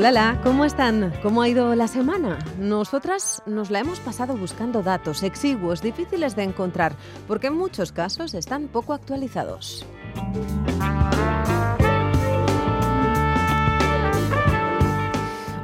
Hola, ¿cómo están? ¿Cómo ha ido la semana? Nosotras nos la hemos pasado buscando datos exiguos, difíciles de encontrar, porque en muchos casos están poco actualizados.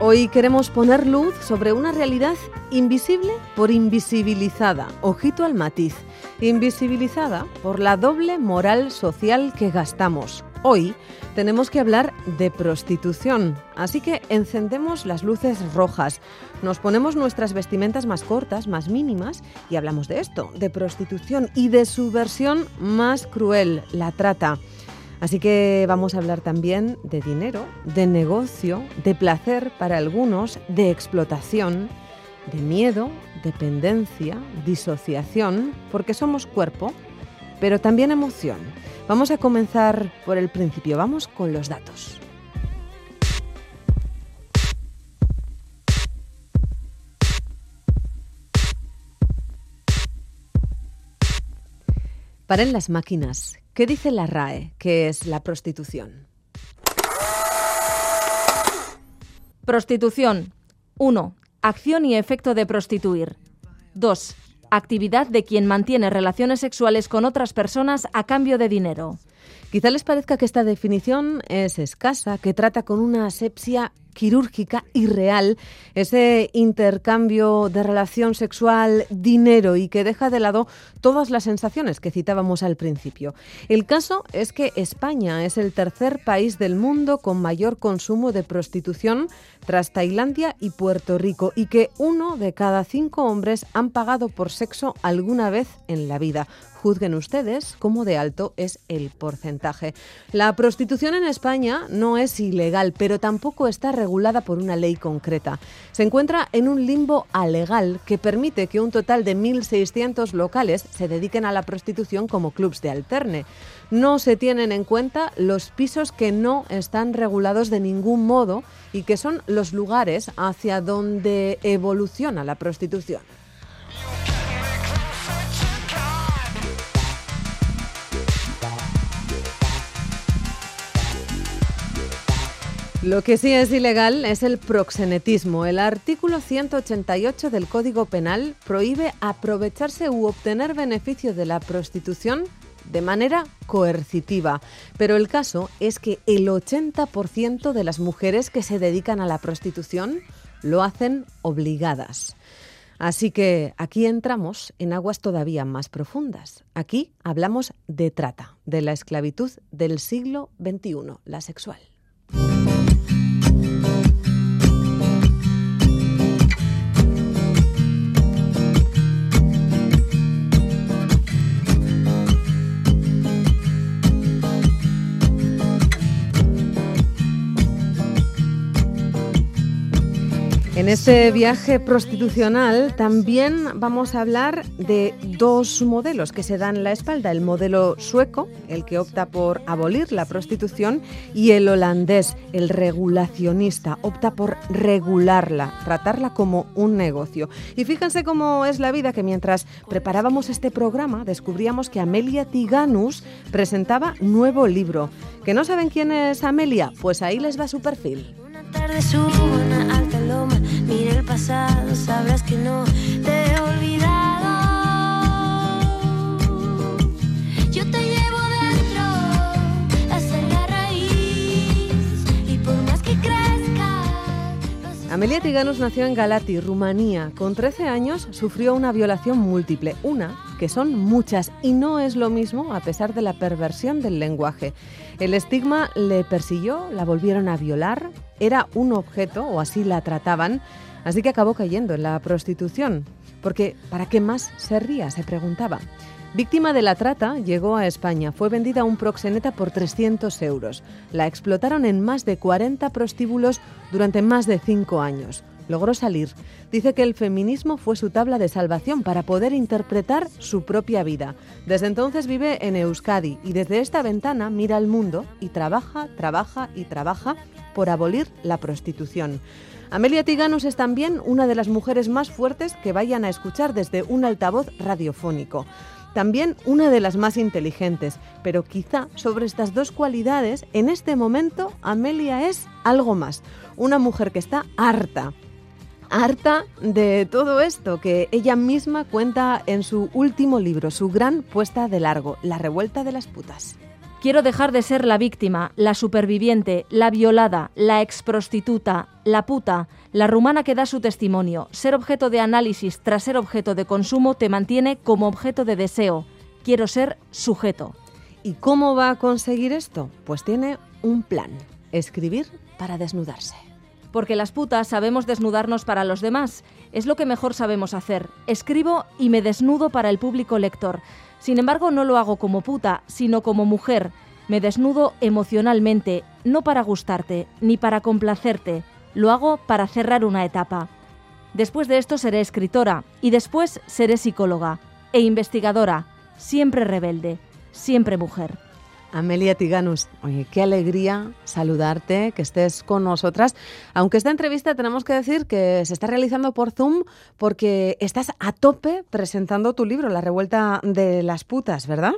Hoy queremos poner luz sobre una realidad invisible por invisibilizada. Ojito al matiz. Invisibilizada por la doble moral social que gastamos. Hoy tenemos que hablar de prostitución, así que encendemos las luces rojas, nos ponemos nuestras vestimentas más cortas, más mínimas, y hablamos de esto, de prostitución y de su versión más cruel, la trata. Así que vamos a hablar también de dinero, de negocio, de placer para algunos, de explotación, de miedo, dependencia, disociación, porque somos cuerpo, pero también emoción. Vamos a comenzar por el principio, vamos con los datos. Paren las máquinas. ¿Qué dice la RAE que es la prostitución? Prostitución. 1. Acción y efecto de prostituir. 2. Actividad de quien mantiene relaciones sexuales con otras personas a cambio de dinero. Quizá les parezca que esta definición es escasa, que trata con una asepsia quirúrgica y real ese intercambio de relación sexual, dinero y que deja de lado todas las sensaciones que citábamos al principio. El caso es que España es el tercer país del mundo con mayor consumo de prostitución tras Tailandia y Puerto Rico y que uno de cada cinco hombres han pagado por sexo alguna vez en la vida. Juzguen ustedes cómo de alto es el porcentaje. La prostitución en España no es ilegal, pero tampoco está regulada por una ley concreta. Se encuentra en un limbo alegal que permite que un total de 1.600 locales se dediquen a la prostitución como clubs de alterne. No se tienen en cuenta los pisos que no están regulados de ningún modo y que son los lugares hacia donde evoluciona la prostitución. Lo que sí es ilegal es el proxenetismo. El artículo 188 del Código Penal prohíbe aprovecharse u obtener beneficio de la prostitución de manera coercitiva. Pero el caso es que el 80% de las mujeres que se dedican a la prostitución lo hacen obligadas. Así que aquí entramos en aguas todavía más profundas. Aquí hablamos de trata, de la esclavitud del siglo XXI, la sexual. En este viaje prostitucional también vamos a hablar de dos modelos que se dan la espalda, el modelo sueco, el que opta por abolir la prostitución, y el holandés, el regulacionista, opta por regularla, tratarla como un negocio. Y fíjense cómo es la vida que mientras preparábamos este programa descubríamos que Amelia Tiganus presentaba nuevo libro. ¿Que no saben quién es Amelia? Pues ahí les va su perfil. Mira el pasado, sabrás que no Amelia Tiganus nació en Galati, Rumanía. Con 13 años sufrió una violación múltiple, una que son muchas y no es lo mismo a pesar de la perversión del lenguaje. El estigma le persiguió, la volvieron a violar, era un objeto, o así la trataban, así que acabó cayendo en la prostitución. Porque, ¿para qué más serría? se preguntaba. Víctima de la trata, llegó a España. Fue vendida a un proxeneta por 300 euros. La explotaron en más de 40 prostíbulos durante más de cinco años. logró salir. Dice que el feminismo fue su tabla de salvación para poder interpretar su propia vida. Desde entonces vive en Euskadi y desde esta ventana mira al mundo y trabaja, trabaja y trabaja por abolir la prostitución. Amelia Tiganus es también una de las mujeres más fuertes que vayan a escuchar desde un altavoz radiofónico. También una de las más inteligentes, pero quizá sobre estas dos cualidades, en este momento Amelia es algo más, una mujer que está harta, harta de todo esto que ella misma cuenta en su último libro, su gran puesta de largo, La revuelta de las putas. Quiero dejar de ser la víctima, la superviviente, la violada, la exprostituta, la puta, la rumana que da su testimonio. Ser objeto de análisis tras ser objeto de consumo te mantiene como objeto de deseo. Quiero ser sujeto. ¿Y cómo va a conseguir esto? Pues tiene un plan, escribir para desnudarse. Porque las putas sabemos desnudarnos para los demás. Es lo que mejor sabemos hacer. Escribo y me desnudo para el público lector. Sin embargo, no lo hago como puta, sino como mujer. Me desnudo emocionalmente, no para gustarte, ni para complacerte. Lo hago para cerrar una etapa. Después de esto seré escritora y después seré psicóloga e investigadora, siempre rebelde, siempre mujer. Amelia Tiganus, oye, qué alegría saludarte, que estés con nosotras. Aunque esta entrevista tenemos que decir que se está realizando por Zoom porque estás a tope presentando tu libro, La revuelta de las putas, ¿verdad?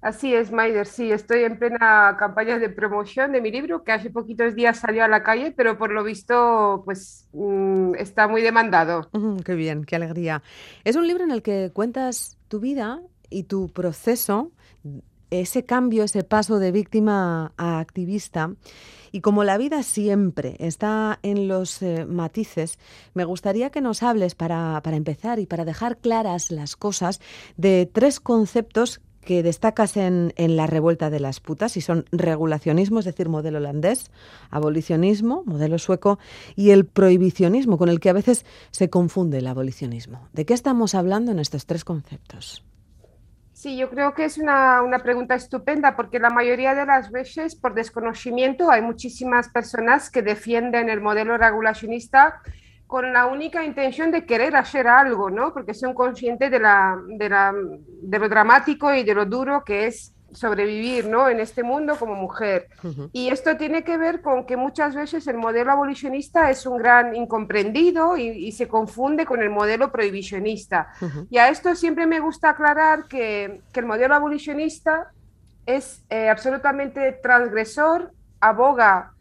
Así es, Maider, sí, estoy en plena campaña de promoción de mi libro, que hace poquitos días salió a la calle, pero por lo visto, pues mm, está muy demandado. Qué bien, qué alegría. Es un libro en el que cuentas tu vida y tu proceso, ese cambio, ese paso de víctima a activista. Y como la vida siempre está en los eh, matices, me gustaría que nos hables para, para empezar y para dejar claras las cosas de tres conceptos que destacas en, en, la revuelta de las putas y son regulacionismo, es decir, modelo holandés, abolicionismo, modelo sueco, y el prohibicionismo, con el que a veces se confunde el abolicionismo. ¿De qué estamos hablando en estos tres conceptos? Sí, yo creo que es una, una, pregunta estupenda porque la mayoría de las veces, por desconocimiento, hay muchísimas personas que defienden el modelo regulacionista con la única intención de querer hacer algo, ¿no? Porque son conscientes de, la, de, de lo dramático y de lo duro que es sobrevivir ¿no? en este mundo como mujer. Uh -huh. Y esto tiene que ver con que muchas veces el modelo abolicionista es un gran incomprendido y, y se confunde con el modelo prohibicionista. Uh -huh. Y a esto siempre me gusta aclarar que, que el modelo abolicionista es eh, absolutamente transgresor, aboga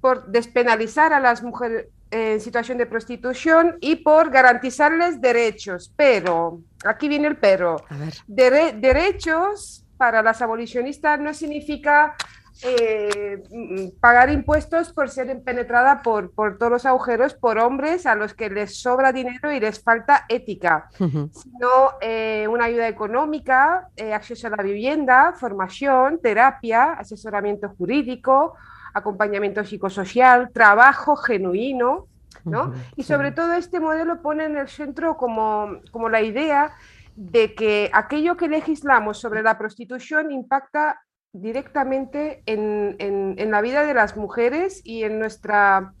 por despenalizar a las mujeres en situación de prostitución y por garantizarles derechos. Pero, aquí viene el pero, Dere derechos para las abolicionistas no significa eh, pagar impuestos por ser penetrada por, por, todos los agujeros por hombres a los que les sobra dinero y les falta ética, uh -huh. sino eh, una ayuda económica, eh, acceso a la vivienda, formación, terapia, asesoramiento jurídico, acompañamiento psicosocial, trabajo genuino, ¿no? Uh -huh, y sobre sí. todo este modelo pone en el centro como, como la idea de que aquello que legislamos sobre la prostitución impacta directamente en, en, en la vida de las mujeres y en nuestra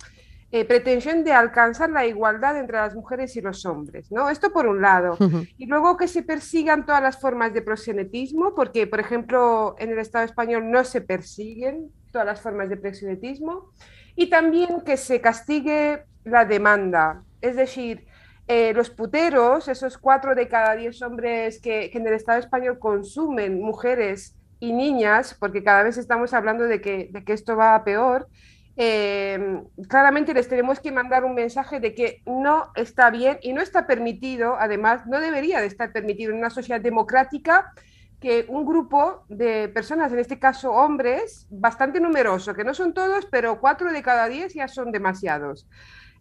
eh, pretensión de alcanzar la igualdad entre las mujeres y los hombres, ¿no? Esto por un lado. Uh -huh. Y luego que se persigan todas las formas de proxenetismo, porque, por ejemplo, en el Estado español no se persiguen todas las formas de proxenetismo, y también que se castigue la demanda, es decir, eh, los puteros, esos cuatro de cada diez hombres que, en el Estado español consumen mujeres y niñas, porque cada vez estamos hablando de que, de que esto va a peor, eh, claramente les tenemos que mandar un mensaje de que no está bien y no está permitido, además, no debería de estar permitido en una sociedad democrática que un grupo de personas, en este caso hombres, bastante numeroso, que no son todos, pero cuatro de cada diez ya son demasiados,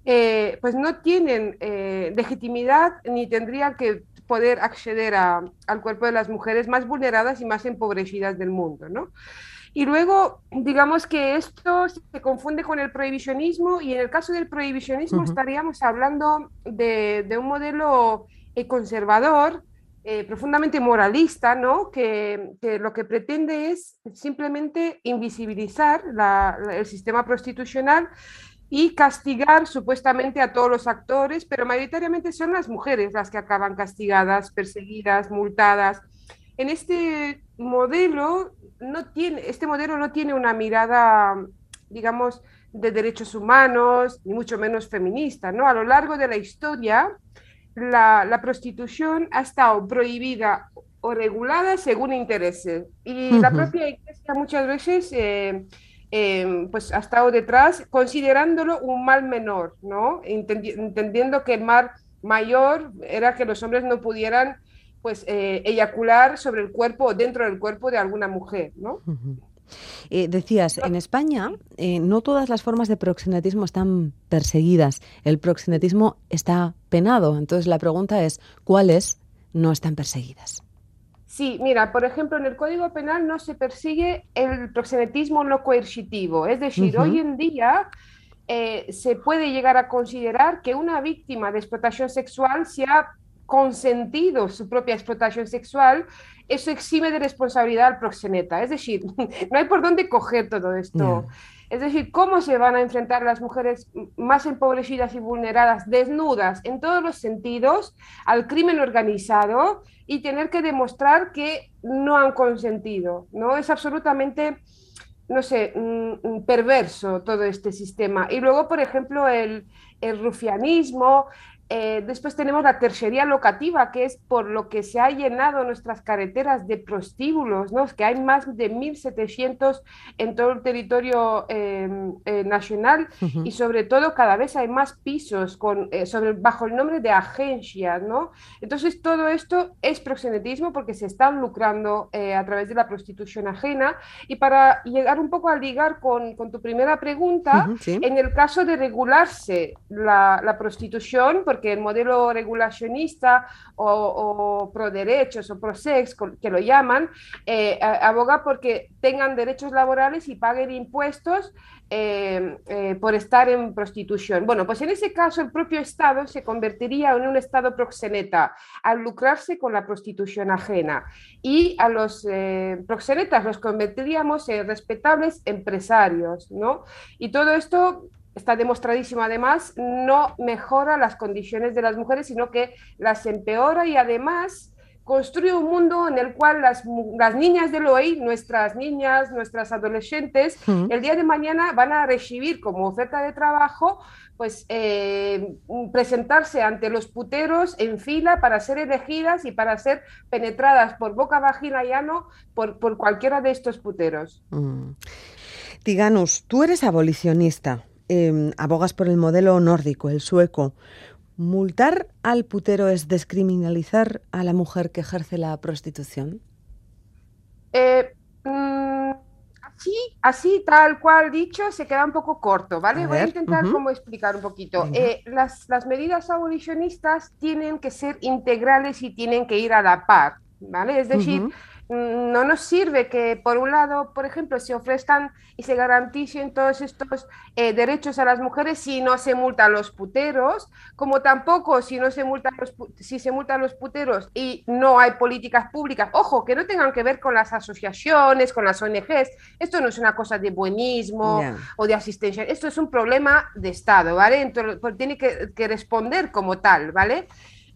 eh, pues no tienen eh, legitimidad ni tendrían que poder acceder a, al cuerpo de las mujeres más vulneradas y más empobrecidas del mundo, ¿no? Y luego, digamos que esto se confunde con el prohibicionismo y en el caso del prohibicionismo uh -huh. estaríamos hablando de, de un modelo eh, conservador, eh, profundamente moralista, ¿no? Que, que, lo que pretende es simplemente invisibilizar la, la, el sistema prostitucional y castigar supuestamente a todos los actores, pero mayoritariamente son las mujeres las que acaban castigadas, perseguidas, multadas. En este modelo no tiene, este modelo no tiene una mirada, digamos, de derechos humanos, ni mucho menos feminista, ¿no? A lo largo de la historia, la, la prostitución ha estado prohibida o regulada según intereses. Y la Ujú. propia iglesia muchas veces eh, eh, pues ha estado detrás considerándolo un mal menor, ¿no? Entendi- entendiendo que el mal mayor era que los hombres no pudieran pues eh, eyacular sobre el cuerpo o dentro del cuerpo de alguna mujer, ¿no? Eh, decías, en España eh, no todas las formas de proxenetismo están perseguidas. El proxenetismo está penado. Entonces la pregunta es, ¿cuáles no están perseguidas? Sí, mira, por ejemplo, en el Código Penal no se persigue el proxenetismo no coercitivo. Es decir, hoy en día eh, se puede llegar a considerar que una víctima de explotación sexual se ha consentido su propia explotación sexual, eso exime de responsabilidad al proxeneta. Es decir, no hay por dónde coger todo esto. Es decir, ¿cómo se van a enfrentar las mujeres más empobrecidas y vulneradas, desnudas en todos los sentidos, al crimen organizado y tener que demostrar que no han consentido? ¿no? Es absolutamente, no sé, mm, mm, perverso todo este sistema. Y luego, por ejemplo, el, el rufianismo. Eh, después tenemos la tercería locativa, que es por lo que se ha llenado nuestras carreteras de prostíbulos, ¿no? Es que hay más de 1.700 en todo el territorio eh, eh, nacional Ujú. y sobre todo cada vez hay más pisos con, eh, sobre, bajo el nombre de agencias, ¿no? Entonces todo esto es proxenetismo porque se están lucrando eh, a través de la prostitución ajena y para llegar un poco a ligar con, con tu primera pregunta, Ujú, sí. en el caso de regularse la, la prostitución, porque el modelo regulacionista o, pro derechos o pro sex, que lo llaman, eh, aboga porque tengan derechos laborales y paguen impuestos eh, eh, por estar en prostitución. Bueno, pues en ese caso el propio Estado se convertiría en un Estado proxeneta al lucrarse con la prostitución ajena y a los eh, proxenetas los convertiríamos en respetables empresarios, ¿no? Y todo esto está demostradísimo además, no mejora las condiciones de las mujeres, sino que las empeora y además construye un mundo en el cual las, las niñas del hoy, nuestras niñas, nuestras adolescentes, el día de mañana van a recibir como oferta de trabajo, pues eh, presentarse ante los puteros en fila para ser elegidas y para ser penetradas por boca, vagina y ano por, por cualquiera de estos puteros. Mm. Tiganus, tú eres abolicionista, eh, abogas por el modelo nórdico, el sueco. ¿Multar al putero es descriminalizar a la mujer que ejerce la prostitución? Eh, mm, así, así, tal cual dicho, se queda un poco corto, ¿vale? A Voy a intentar como explicar un poquito. Eh, las, las medidas abolicionistas tienen que ser integrales y tienen que ir a la par, ¿vale? Es decir, no nos sirve que, por un lado, por ejemplo, se ofrezcan y se garanticen todos estos eh, derechos a las mujeres si no se multan los puteros, como tampoco si no se multan los, si se multan los puteros y no hay políticas públicas, ojo, que no tengan que ver con las asociaciones, con las ONGs, esto no es una cosa de buenismo o de asistencia, esto es un problema de Estado, ¿vale? Entonces, pues, tiene que, que responder como tal, ¿vale?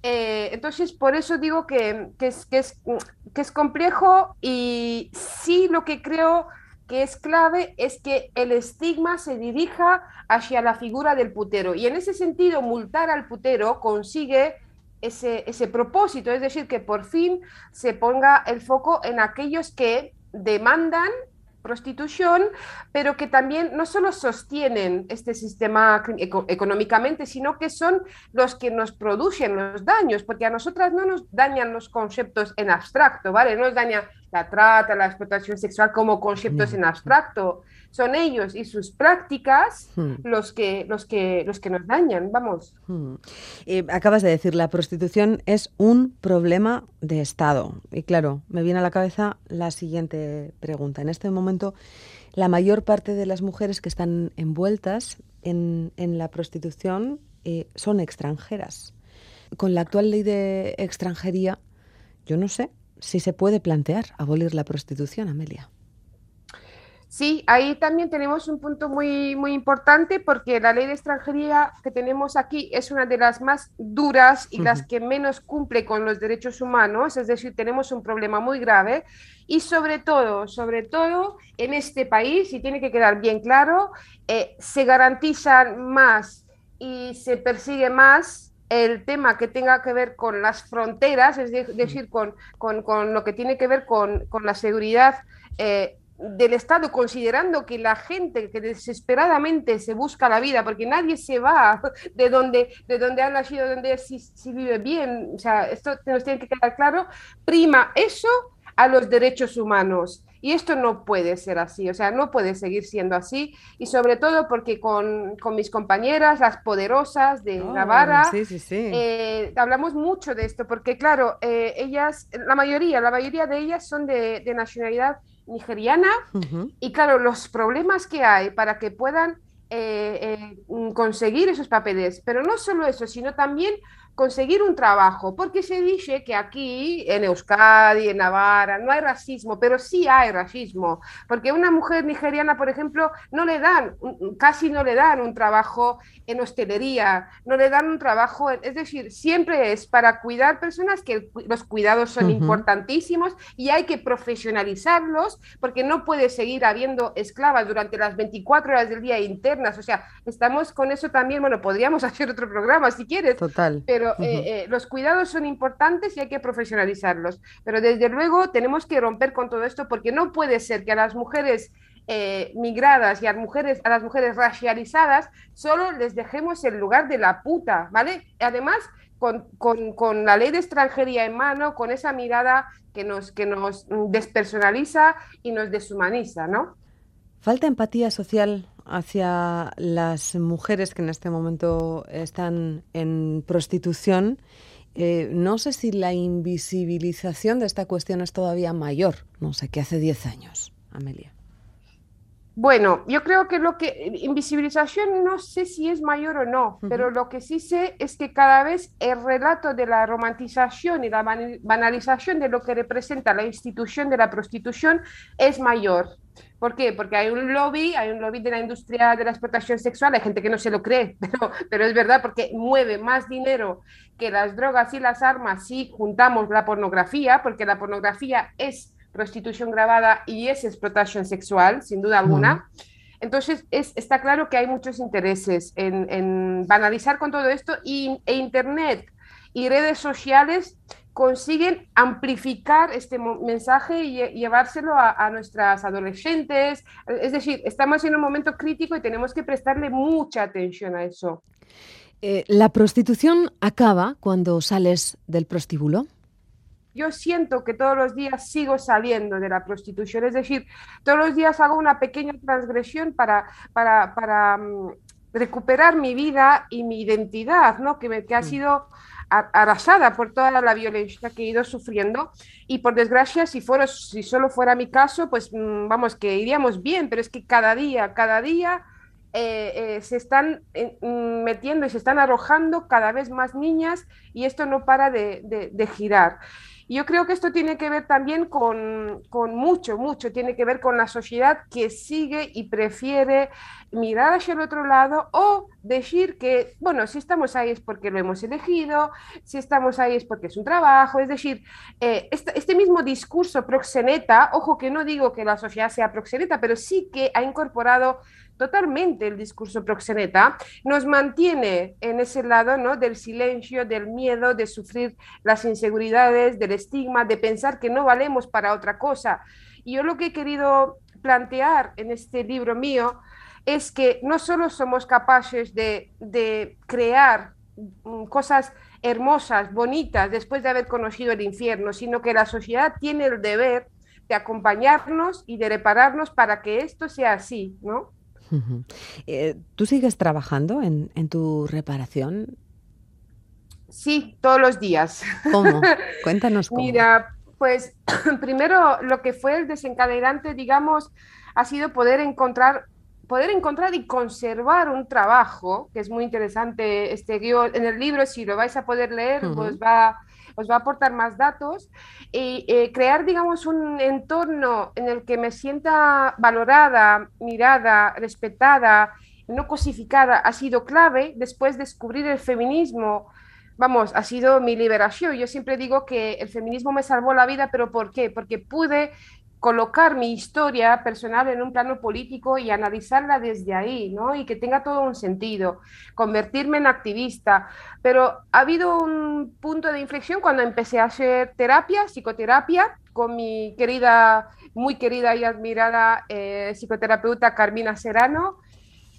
Eh, entonces, por eso digo que, es, complejo y sí lo que creo que es clave es que el estigma se dirija hacia la figura del putero. Y en ese sentido, multar al putero consigue ese propósito, es decir, que por fin se ponga el foco en aquellos que demandan prostitución, pero que también no solo sostienen este sistema eco- económicamente, sino que son los que nos producen los daños, porque a nosotras no nos dañan los conceptos en abstracto, ¿vale? No nos daña la trata, la explotación sexual como conceptos No. en abstracto, son ellos y sus prácticas Hmm. los que, los que, los que nos dañan, vamos. Hmm. Eh, acabas de decir, la prostitución es un problema de Estado. Y claro, me viene a la cabeza la siguiente pregunta. En este momento, la mayor parte de las mujeres que están envueltas en, en la prostitución eh, son extranjeras. Con la actual ley de extranjería, yo no sé si se puede plantear abolir la prostitución, Amelia. Sí, ahí también tenemos un punto muy, muy importante porque la ley de extranjería que tenemos aquí es una de las más duras y las que menos cumple con los derechos humanos, es decir, tenemos un problema muy grave y sobre todo, sobre todo en este país, y tiene que quedar bien claro, eh, se garantizan más y se persigue más el tema que tenga que ver con las fronteras, es de- decir, con, con- con lo que tiene que ver con, con la seguridad eh, del Estado, considerando que la gente que desesperadamente se busca la vida, porque nadie se va de donde, de donde ha nacido, donde si, si vive bien, o sea, esto nos tiene que quedar claro, prima eso a los derechos humanos. Y esto no puede ser así, o sea, no puede seguir siendo así. Y sobre todo porque con, con mis compañeras, las poderosas de Oh, Navarra, sí, sí, sí. eh, hablamos mucho de esto, porque claro, eh, ellas, la mayoría, la mayoría de ellas son de, de nacionalidad nigeriana. Y claro, los problemas que hay para que puedan eh, eh, mm, conseguir esos papeles, pero no solo eso, sino también conseguir un trabajo, porque se dice que aquí en Euskadi, en Navarra, no hay racismo, pero sí hay racismo, porque una mujer nigeriana, por ejemplo, no le dan, casi no le dan un trabajo en hostelería, no le dan un trabajo, es decir, siempre es para cuidar personas que los cuidados son importantísimos y hay que profesionalizarlos porque no puede seguir habiendo esclavas durante las 24 horas del día internas. O sea, estamos con eso también, bueno, podríamos hacer otro programa si quieres, Total. pero Ujú. eh, eh, los cuidados son importantes y hay que profesionalizarlos. Pero desde luego tenemos que romper con todo esto porque no puede ser que a las mujeres eh, migradas y a, mujeres, a las mujeres racializadas solo les dejemos el lugar de la puta, ¿vale? Además, con, con, con la ley de extranjería en mano, con esa mirada que nos, que nos mm, despersonaliza y nos deshumaniza, ¿no? ¿Falta empatía social hacia las mujeres que en este momento están en prostitución? Eh, no sé si la invisibilización de esta cuestión es todavía mayor, no sé, que hace 10 años, Amelia. Bueno, yo creo que lo que invisibilización no sé si es mayor o no, pero lo que sí sé es que cada vez el relato de la romantización y la banalización de lo que representa la institución de la prostitución es mayor. ¿Por qué? Porque hay un lobby, hay un lobby de la industria de la explotación sexual, hay gente que no se lo cree, pero, pero es verdad porque mueve más dinero que las drogas y las armas si juntamos la pornografía, porque la pornografía es prostitución grabada y es explotación sexual, sin duda alguna. Entonces, es, está claro que hay muchos intereses en, en banalizar con todo esto y, e Internet y redes sociales consiguen amplificar este mensaje y lle- llevárselo a, a nuestras adolescentes. Es decir, estamos en un momento crítico y tenemos que prestarle mucha atención a eso. Eh, ¿La prostitución acaba cuando sales del prostíbulo? yo siento que todos los días sigo saliendo de la prostitución, es decir, todos los días hago una pequeña transgresión para, para, para mm, recuperar mi vida y mi identidad, ¿no? que, me- que ha Mm. sido arrasada por toda la violencia que he ido sufriendo y por desgracia si, solo fuera mi caso, pues mm, vamos, que iríamos bien, pero es que cada día, cada día eh, eh, se están eh, mm, metiendo y se están arrojando cada vez más niñas y esto no para de girar. Yo creo que esto tiene que ver también con, con mucho, mucho, tiene que ver con la sociedad que sigue y prefiere mirar hacia el otro lado o decir que, bueno, si estamos ahí es porque lo hemos elegido, si estamos ahí es porque es un trabajo, es decir, eh, este, este mismo discurso proxeneta, ojo que no digo que la sociedad sea proxeneta, pero sí que ha incorporado totalmente el discurso proxeneta, nos mantiene en ese lado ¿no? del silencio, del miedo, de sufrir las inseguridades, del estigma, de pensar que no valemos para otra cosa. Y yo lo que he querido plantear en este libro mío es que no solo somos capaces de, de crear mm, cosas hermosas, bonitas, después de haber conocido el infierno, sino que la sociedad tiene el deber de acompañarnos y de repararnos para que esto sea así, ¿no? Eh, ¿Tú sigues trabajando en, en tu reparación? Sí, todos los días. ¿Cómo? Cuéntanos cómo. Mira, pues primero lo que fue el desencadenante, digamos, ha sido poder encontrar poder encontrar y conservar un trabajo, que es muy interesante este guion, en el libro, si lo vais a poder leer, Ujú. pues va, os va a aportar más datos, y eh, crear, digamos, un entorno en el que me sienta valorada, mirada, respetada, no cosificada, ha sido clave después de descubrir el feminismo. Vamos, ha sido mi liberación. Yo siempre digo que el feminismo me salvó la vida, pero ¿por qué? Porque pude colocar mi historia personal en un plano político y analizarla desde ahí, ¿no? Y que tenga todo un sentido, convertirme en activista. Pero ha habido un punto de inflexión cuando empecé a hacer terapia, psicoterapia, con mi querida, muy querida y admirada eh, psicoterapeuta Carmina Serrano,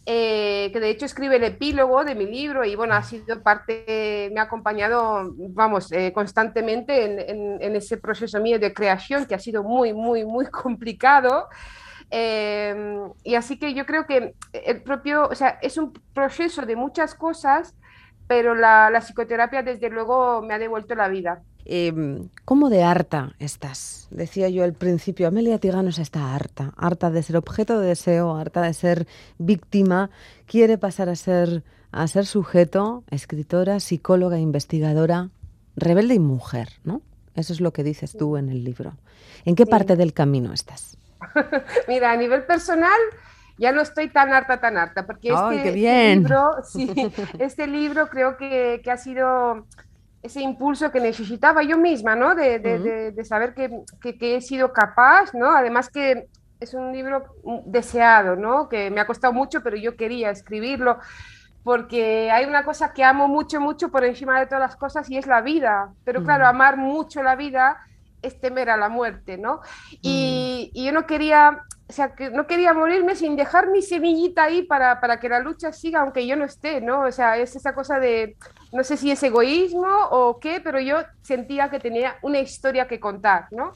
eh, que de hecho escribe el epílogo de mi libro y bueno, ha sido parte, me ha acompañado, vamos, eh, constantemente en, en- en ese proceso mío de creación que ha sido muy, muy, muy complicado. Eh, y así que yo creo que el propio, o sea, es un proceso de muchas cosas, pero la, la psicoterapia desde luego me ha devuelto la vida. Eh, ¿Cómo de harta estás? Decía yo al principio, Amelia Tiganos está harta, harta de ser objeto de deseo, harta de ser víctima, quiere pasar a ser, a ser sujeto, escritora, psicóloga, investigadora, rebelde y mujer, ¿no? Eso es lo que dices tú en el libro. ¿En qué Sí. parte del camino estás? Mira, a nivel personal ya no estoy tan harta, tan harta, porque ¡Ay, este, qué este libro, sí, este libro creo que, que ha sido ese impulso que necesitaba yo misma, ¿no? De, de- Ujú. de- de saber que, que- que he sido capaz, ¿no? Además que es un libro deseado, ¿no? Que me ha costado mucho, pero yo quería escribirlo porque hay una cosa que amo mucho, mucho por encima de todas las cosas y es la vida. Pero claro, Mm. amar mucho la vida es temer a la muerte, ¿no? Y, y yo no quería, o sea, que no quería morirme sin dejar mi semillita ahí para, para que la lucha siga, aunque yo no esté, ¿no? O sea, es esa cosa de, no sé si es egoísmo o qué, pero yo sentía que tenía una historia que contar, ¿no?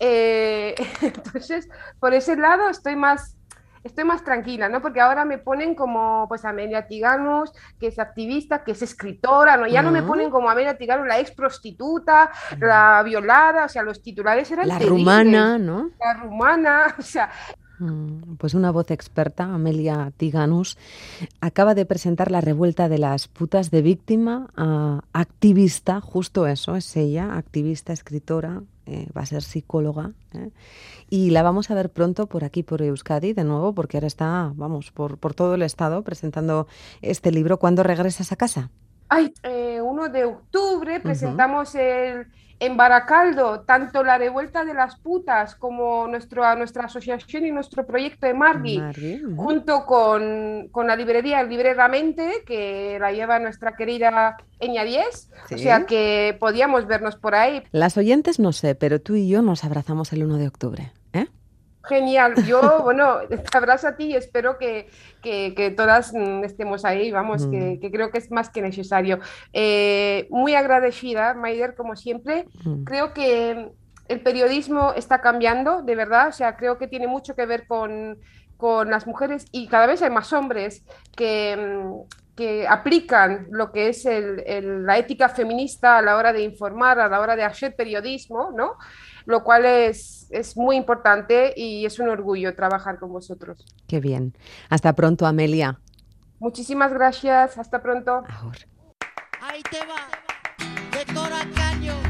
Eh, entonces, por ese lado estoy más, estoy más tranquila, ¿no? Porque ahora me ponen como, pues, Amelia Tiganos, que es activista, que es escritora, ¿no? Ya no me Ujú. ponen como Amelia Tiganos, la ex prostituta, la violada, o sea, los titulares eran La terribles. rumana, ¿no? La rumana, o sea, Mm, Pues una voz experta, Amelia Tiganus, acaba de presentar La revuelta de las putas de víctima a activista, justo eso, es ella, activista, escritora, eh, va a ser psicóloga. ¿eh? Y la vamos a ver pronto por aquí, por Euskadi, de nuevo, porque ahora está, vamos, por, por todo el estado presentando este libro. ¿Cuándo regresas a casa? Ay, eh, 1 de octubre presentamos el, en Baracaldo tanto la revuelta de las putas como nuestro, nuestra asociación y nuestro proyecto de Margui, junto con, con la librería Libreramente, que la lleva nuestra querida Eña 10. O Sí. sea que podíamos vernos por ahí. Las oyentes no sé, pero tú y yo nos abrazamos el 1 de octubre. Genial. Yo, bueno, te abrazo a ti y espero que, que- que todas mm, estemos ahí, vamos, que, Mm. que creo que es más que necesario. Eh, muy agradecida, Maider, como siempre. Mm. Creo que el periodismo está cambiando, de verdad, o sea, creo que tiene mucho que ver con, con las mujeres y cada vez hay más hombres que, que aplican lo que es el- el- la ética feminista a la hora de informar, a la hora de hacer periodismo, ¿no? Lo cual es, es muy importante y es un orgullo trabajar con vosotros. Qué bien. Hasta pronto, Amelia. Muchísimas gracias, hasta pronto. Ahora. Ahí te va, de Cora Caño.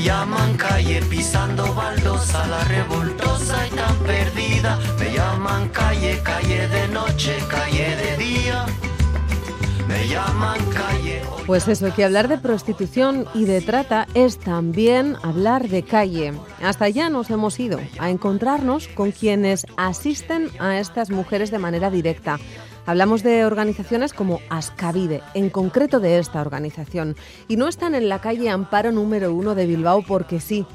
Me llaman calle pisando baldosa, la revoltosa y tan perdida. Me llaman calle, calle de noche, calle de día. Me llaman calle. Pues eso, que hablar de prostitución y de trata es también hablar de calle. Hasta allá nos hemos ido, a encontrarnos con quienes asisten a estas mujeres de manera directa. Hablamos de organizaciones como Ascavide, en concreto de esta organización. Y no están en la calle Amparo número uno de Bilbao porque sí,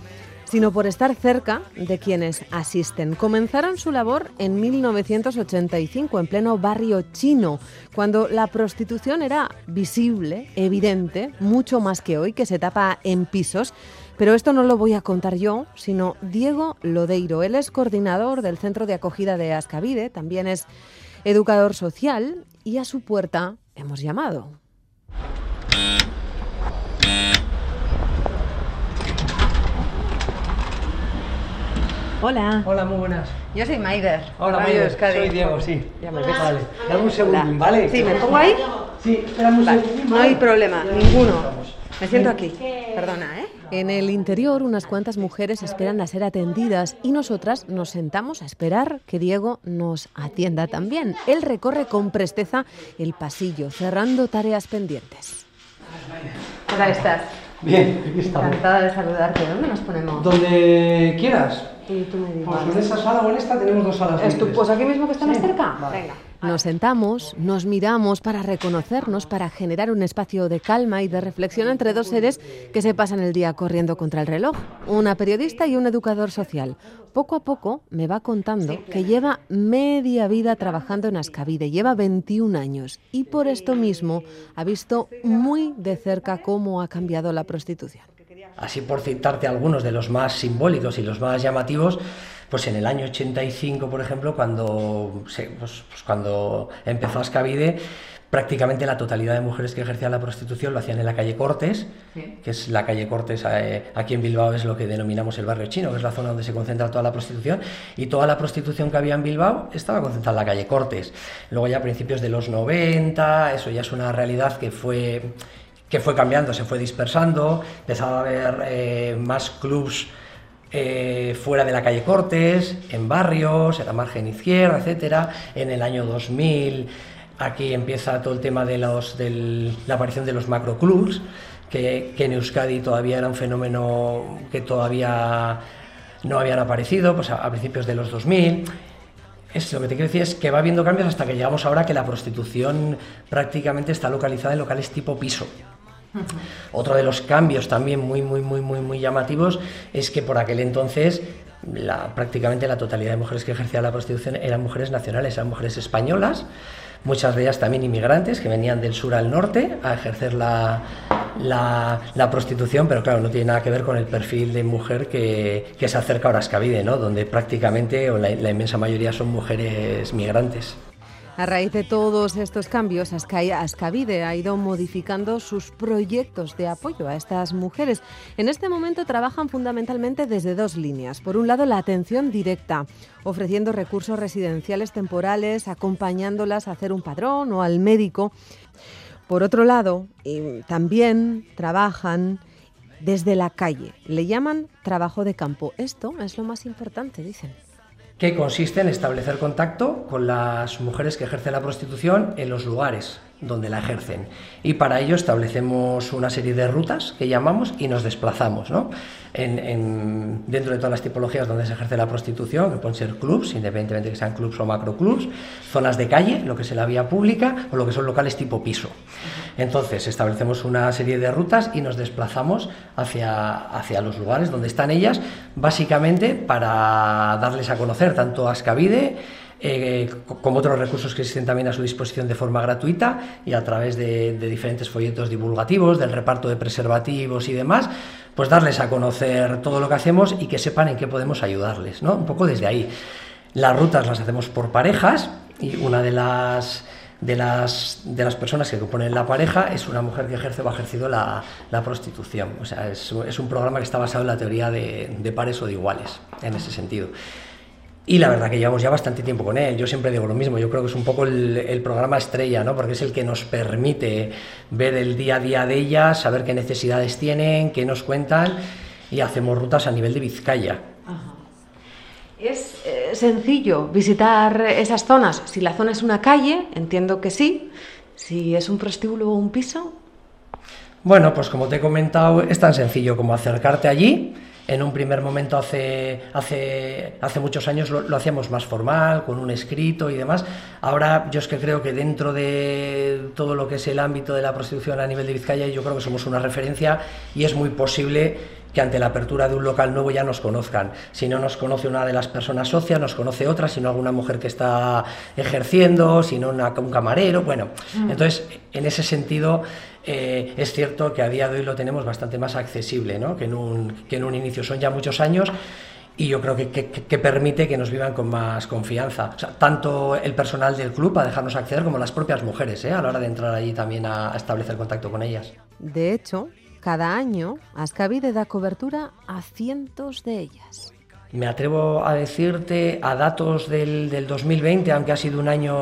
sino por estar cerca de quienes asisten. Comenzaron su labor en 1985, en pleno barrio chino, cuando la prostitución era visible, evidente, mucho más que hoy, que se tapa en pisos, Pero esto no lo voy a contar yo, sino Diego Lodeiro. Él es coordinador del Centro de Acogida de Ascavide, también es educador social y a su puerta hemos llamado. Hola, Hola, muy buenas. yo soy Maider. Hola, Maider. Soy Diego, sí. Ya me ves. Vale, dame un segundín, ¿vale? Sí, ¿me pongo ahí? Sí, espérame un Vale, segundín. no hay problema, ninguno. Me siento aquí. Perdona, ¿eh? En el interior, unas cuantas mujeres esperan a ser atendidas y nosotras nos sentamos a esperar que Diego nos atienda también. Él recorre con presteza el pasillo, cerrando tareas pendientes. Hola, estás. Bien, aquí estamos. Encantada de saludarte. ¿Dónde nos ponemos? Donde quieras. Y tú me dices. Pues en esa sala o en esta tenemos dos salas. ¿Es tu- libres. pues aquí mismo que está más Sí. cerca? Vale. Venga. Nos sentamos, nos miramos para reconocernos, para generar un espacio de calma y de reflexión entre dos seres que se pasan el día corriendo contra el reloj, una periodista y un educador social. Poco a poco me va contando que lleva media vida trabajando en Ascavide, lleva 21 años y por esto mismo ha visto muy de cerca cómo ha cambiado la prostitución. Así por citarte algunos de los más simbólicos y los más llamativos, pues en el año 85, por ejemplo, cuando, pues, pues cuando empezó Ascavide, prácticamente la totalidad de mujeres que ejercían la prostitución lo hacían en la calle Cortes, que es la calle Cortes eh, aquí en Bilbao es lo que denominamos el barrio chino, que es la zona donde se concentra toda la prostitución, y toda la prostitución que había en Bilbao estaba concentrada en la calle Cortes. Luego ya a principios de los 90, eso ya es una realidad que fue que fue cambiando, se fue dispersando, empezaba a haber eh, más clubs eh, fuera de la calle Cortes, en barrios, en la margen izquierda, etcétera. En el año 2000 aquí empieza todo el tema de los, del- la aparición de los macroclubs, que, en Euskadi todavía era un fenómeno que todavía no habían aparecido, pues a, a principios de los 2000. Es, lo que te quiero decir es que va habiendo cambios hasta que llegamos ahora que la prostitución prácticamente está localizada en locales tipo piso. Otro de los cambios también muy, muy, muy, muy, muy llamativos es que por aquel entonces la, prácticamente la totalidad de mujeres que ejercían la prostitución eran mujeres nacionales, eran mujeres españolas, muchas de ellas también inmigrantes que venían del sur al norte a ejercer la, la, prostitución, pero claro, no tiene nada que ver con el perfil de mujer que, se acerca a Ascavide, ¿no? donde prácticamente la inmensa mayoría son mujeres migrantes. A raíz de todos estos cambios, Asca- Ascavide ha ido modificando sus proyectos de apoyo a estas mujeres. En este momento trabajan fundamentalmente desde dos líneas. Por un lado, la atención directa, ofreciendo recursos residenciales temporales, acompañándolas a hacer un padrón o al médico. Por otro lado, también trabajan desde la calle. Le llaman trabajo de campo. Esto es lo más importante, dicen. Que consiste en establecer contacto con las mujeres que ejercen la prostitución en los lugares donde la ejercen. Y para ello establecemos una serie de rutas que llamamos y nos desplazamos ¿no? en, en- dentro de todas las tipologías donde se ejerce la prostitución, que pueden ser clubs, independientemente de que sean clubs o macroclubs, zonas de calle, lo que es la vía pública, o lo que son locales tipo piso. Entonces establecemos una serie de rutas y nos desplazamos hacia, hacia los lugares donde están ellas, básicamente para darles a conocer tanto a Ascavide eh, co- como otros recursos que existen también a su disposición de forma gratuita y a través de, de diferentes folletos divulgativos, del reparto de preservativos y demás, pues darles a conocer todo lo que hacemos y que sepan en qué podemos ayudarles, ¿no? Un poco desde ahí. Las rutas las hacemos por parejas y una de las, de las, de las personas que componen la pareja es una mujer que ejerce o ha ejercido la, la prostitución. O sea, es, es un programa que está basado en la teoría de, de pares o de iguales, en ese sentido. Y la verdad que llevamos ya bastante tiempo con él. Yo siempre digo lo mismo, yo creo que es un poco el, el programa estrella, ¿no? Porque es el que nos permite ver el día a día de ellas, saber qué necesidades tienen, qué nos cuentan y hacemos rutas a nivel de Vizcaya. ¿Es eh, sencillo visitar esas zonas? Si la zona es una calle, entiendo que sí. Si es un prostíbulo o un piso, Bueno, pues como te he comentado, es tan sencillo como acercarte allí. En un primer momento, hace, hace, hace muchos años, lo, lo hacíamos más formal, con un escrito y demás. Ahora, yo es que creo que dentro de todo lo que es el ámbito de la prostitución a nivel de Vizcaya, yo creo que somos una referencia y es muy posible que ante la apertura de un local nuevo ya nos conozcan. Si no nos conoce una de las personas socias, nos conoce otra, si no alguna mujer que está ejerciendo, si no una- un camarero, bueno. Mm. Entonces, en ese sentido, eh, es cierto que a día de hoy lo tenemos bastante más accesible ¿no? que, en un, que en un inicio. Son ya muchos años y yo creo que, que- que permite que nos vivan con más confianza. O sea, tanto el personal del club a dejarnos acceder como las propias mujeres ¿eh? a la hora de entrar allí también a, a establecer contacto con ellas. De hecho, cada año Ascavide da cobertura a cientos de ellas. Me atrevo a decirte a datos del, del 2020, aunque ha sido un año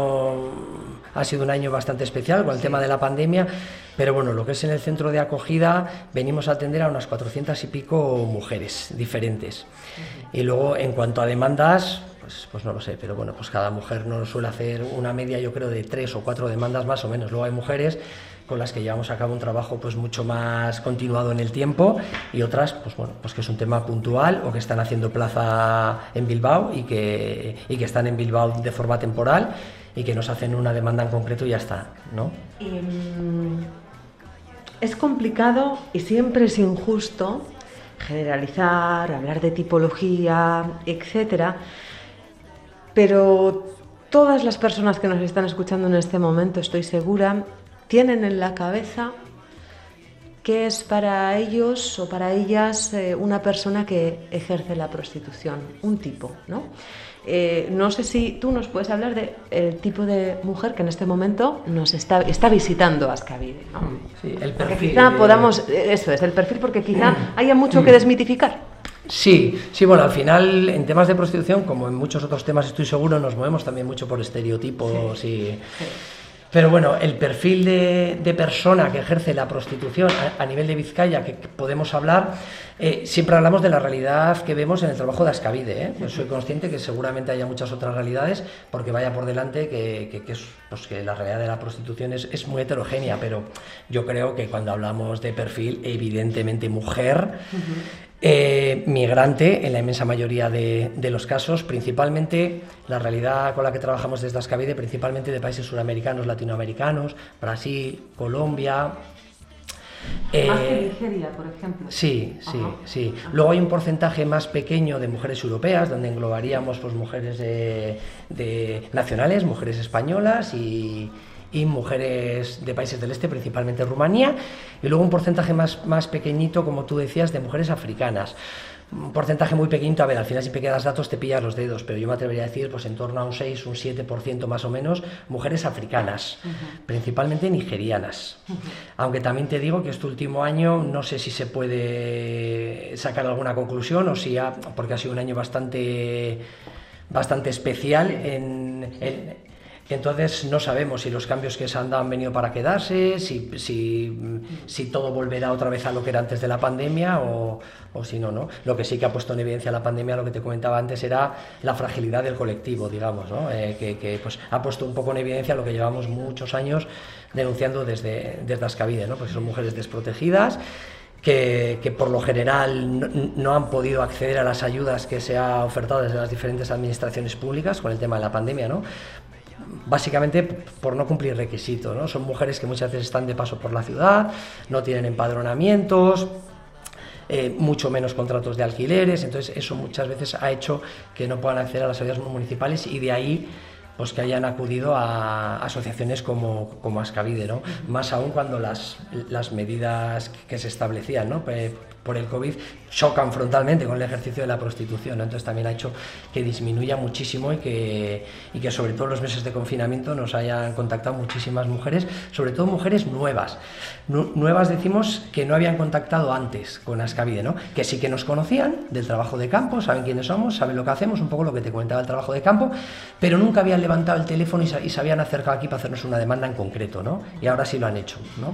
ha sido un año bastante especial con el tema de la pandemia, pero bueno, lo que es en el centro de acogida venimos a atender a unas 400 y pico mujeres diferentes. Y luego en cuanto a demandas, pues, pues no lo sé, pero bueno, pues cada mujer nos suele hacer una media yo creo de tres o cuatro demandas más o menos. Luego hay mujeres con las que llevamos a cabo un trabajo pues mucho más continuado en el tiempo y otras pues bueno pues que es un tema puntual o que están haciendo plaza en Bilbao y que, y que están en Bilbao de forma temporal y que nos hacen una demanda en concreto y ya está, ¿no? Em, es complicado y siempre es injusto generalizar, hablar de tipología, etcétera, pero todas las personas que nos están escuchando en este momento, estoy segura, tienen en la cabeza qué es para ellos o para ellas eh, una persona que ejerce la prostitución, un tipo, ¿no? Eh, no sé si tú nos puedes hablar del tipo de mujer que en este momento nos está, está visitando Ascavide, ¿no? Sí, el Porque perfil quizá de- podamos, eh, eso es, el perfil, porque quizá haya mucho que desmitificar. Sí, sí, bueno, al final en temas de prostitución, como en muchos otros temas estoy seguro, nos movemos también mucho por estereotipos y... Pero bueno, el perfil de, persona que ejerce la prostitución a, nivel de Vizcaya, que, podemos hablar, eh, siempre hablamos de la realidad que vemos en el trabajo de Ascavide. ¿eh? Yo soy consciente que seguramente haya muchas otras realidades, porque vaya por delante que, que- que es, pues, que la realidad de la prostitución es, es muy heterogénea, pero yo creo que cuando hablamos de perfil, evidentemente mujer, eh, migrante en la inmensa mayoría de, de los casos, principalmente la realidad con la que trabajamos desde Ascavide, principalmente de países suramericanos, latinoamericanos, Brasil, Colombia. eh, Nigeria, por ejemplo. Sí, sí, sí. Luego hay un porcentaje más pequeño de mujeres europeas, donde englobaríamos pues, mujeres de, de nacionales, mujeres españolas y, y mujeres de países del este, principalmente Rumanía. Y luego un porcentaje más, más pequeñito, como tú decías, de mujeres africanas. Un porcentaje muy pequeñito, a ver, al final si me quedas datos te pillas los dedos, pero yo me atrevería a decir pues en torno a un 6, un 7% más o menos, mujeres africanas, principalmente nigerianas. Aunque también te digo que este último año no sé si se puede sacar alguna conclusión o si ha, porque ha sido un año bastante, bastante especial en, en- entonces no sabemos si los cambios que se han dado han venido para quedarse, si, todo volverá otra vez a lo que era antes de la pandemia o, si no, ¿no? Lo que sí que ha puesto en evidencia la pandemia, lo que te comentaba antes, era la fragilidad del colectivo, digamos, ¿no? Eh, que, pues, ha puesto un poco en evidencia lo que llevamos muchos años denunciando desde, desde Ascavide, ¿no? Porque son mujeres desprotegidas que, que por lo general no, no han podido acceder a las ayudas que se ha ofertado desde las diferentes administraciones públicas con el tema de la pandemia, ¿no? Básicamente por no cumplir requisitos, ¿no? Son mujeres que muchas veces están de paso por la ciudad, no tienen empadronamientos, eh, mucho menos contratos de alquileres, entonces eso muchas veces ha hecho que no puedan acceder a las ayudas municipales y de ahí pues que hayan acudido a asociaciones como, como Ascavide, ¿no? Más aún cuando las, las medidas que se establecían, ¿no? Por el COVID chocan frontalmente con el ejercicio de la prostitución, ¿no? entonces también ha hecho que disminuya muchísimo y que, y que sobre todo en los meses de confinamiento nos hayan contactado muchísimas mujeres, sobre todo mujeres nuevas. Nu- nuevas decimos que no habían contactado antes con Ascavide, ¿no? que sí que nos conocían del trabajo de campo, saben quiénes somos, saben lo que hacemos, un poco lo que te comentaba el trabajo de campo, pero nunca habían levantado el teléfono y se, y se habían acercado aquí para hacernos una demanda en concreto, ¿no? y ahora sí lo han hecho. ¿no?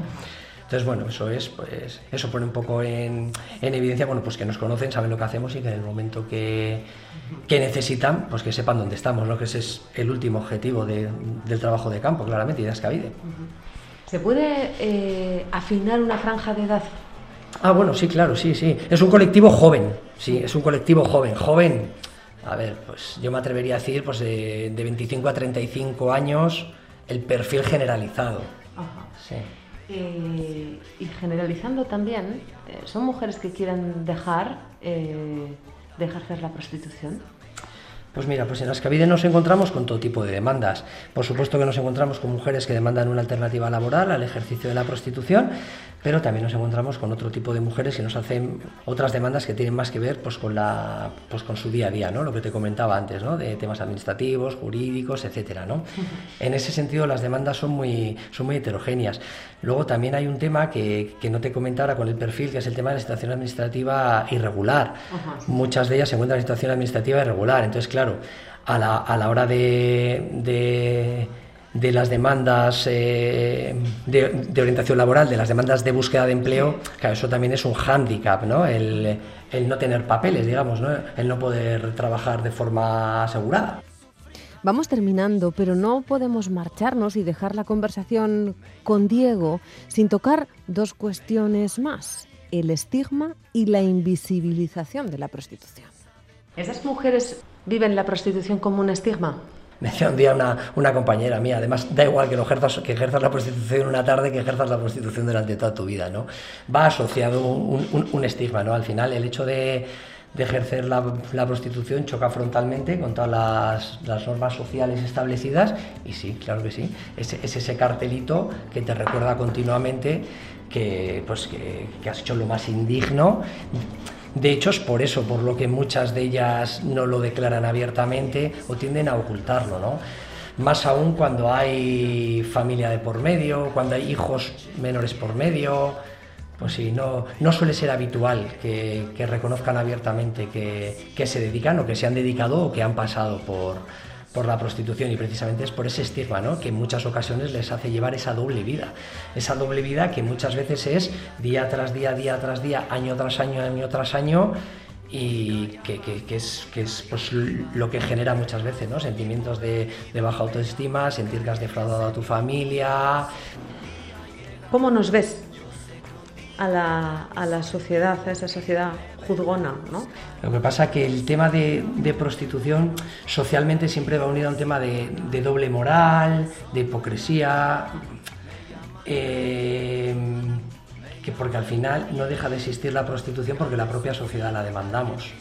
Entonces, bueno, eso es, pues, eso pone un poco en, en evidencia, bueno, pues que nos conocen, saben lo que hacemos y que en el momento que, que necesitan, pues que sepan dónde estamos, ¿no? Que ese es el último objetivo de- del trabajo de campo, claramente, y de Ascavide. ¿Se puede eh, afinar una franja de edad? Ah, bueno, sí, claro, sí, sí. Es un colectivo joven, sí, es un colectivo joven. Joven, a ver, pues yo me atrevería a decir, pues de, de 25 a 35 años, el perfil generalizado. Sí. Eh, y generalizando también, eh, ¿son mujeres que quieren dejar eh, de ejercer la prostitución? Pues mira, pues en Ascavide nos encontramos con todo tipo de demandas. Por supuesto que nos encontramos con mujeres que demandan una alternativa laboral al ejercicio de la prostitución, pero también nos encontramos con otro tipo de mujeres que nos hacen otras demandas que tienen más que ver pues, con, la, pues, con su día a día, ¿no? lo que te comentaba antes, ¿no? de temas administrativos, jurídicos, etcétera, ¿no? En ese sentido las demandas son muy, son muy heterogéneas. Luego también hay un tema que, que no te comentaba con el perfil, que es el tema de la situación administrativa irregular. Muchas de ellas se encuentran en situación administrativa irregular. Entonces, claro, a la, a la hora de, de de las demandas eh, de, de, orientación laboral, de las demandas de búsqueda de empleo, claro, eso también es un hándicap, ¿no? El, el, no tener papeles, digamos, ¿no? el no poder trabajar de forma asegurada. Vamos terminando, pero no podemos marcharnos y dejar la conversación con Diego sin tocar dos cuestiones más, el estigma y la invisibilización de la prostitución. ¿Esas mujeres viven la prostitución como un estigma? Me decía un día una, una, compañera mía, además da igual que, lo ejerzas, que ejerzas la prostitución una tarde que ejerzas la prostitución durante toda tu vida, ¿no? Va asociado un, un, un estigma, ¿no? Al final el hecho de, de ejercer la, la, prostitución choca frontalmente con todas las, las, normas sociales establecidas y sí, claro que sí, es, es ese cartelito que te recuerda continuamente que, pues, que, que has hecho lo más indigno de hecho, es por eso, por lo que muchas de ellas no lo declaran abiertamente o tienden a ocultarlo, ¿no? Más aún cuando hay familia de por medio, cuando hay hijos menores por medio, pues sí, no, no suele ser habitual que, que reconozcan abiertamente que, que se dedican o que se han dedicado o que han pasado por, por la prostitución y precisamente es por ese estigma ¿no? que en muchas ocasiones les hace llevar esa doble vida, esa doble vida que muchas veces es día tras día, día tras día, año tras año, año tras año y que, es, que es pues, lo que genera muchas veces ¿no? sentimientos de, de baja autoestima, sentir que has defraudado a tu familia. ¿Cómo nos ves a la, a la sociedad, a esa sociedad juzgona, ¿no? Lo que pasa es que el tema de, de, prostitución socialmente siempre va unido a un tema de, de doble moral, de hipocresía, eh, que porque al final no deja de existir la prostitución porque la propia sociedad la demandamos.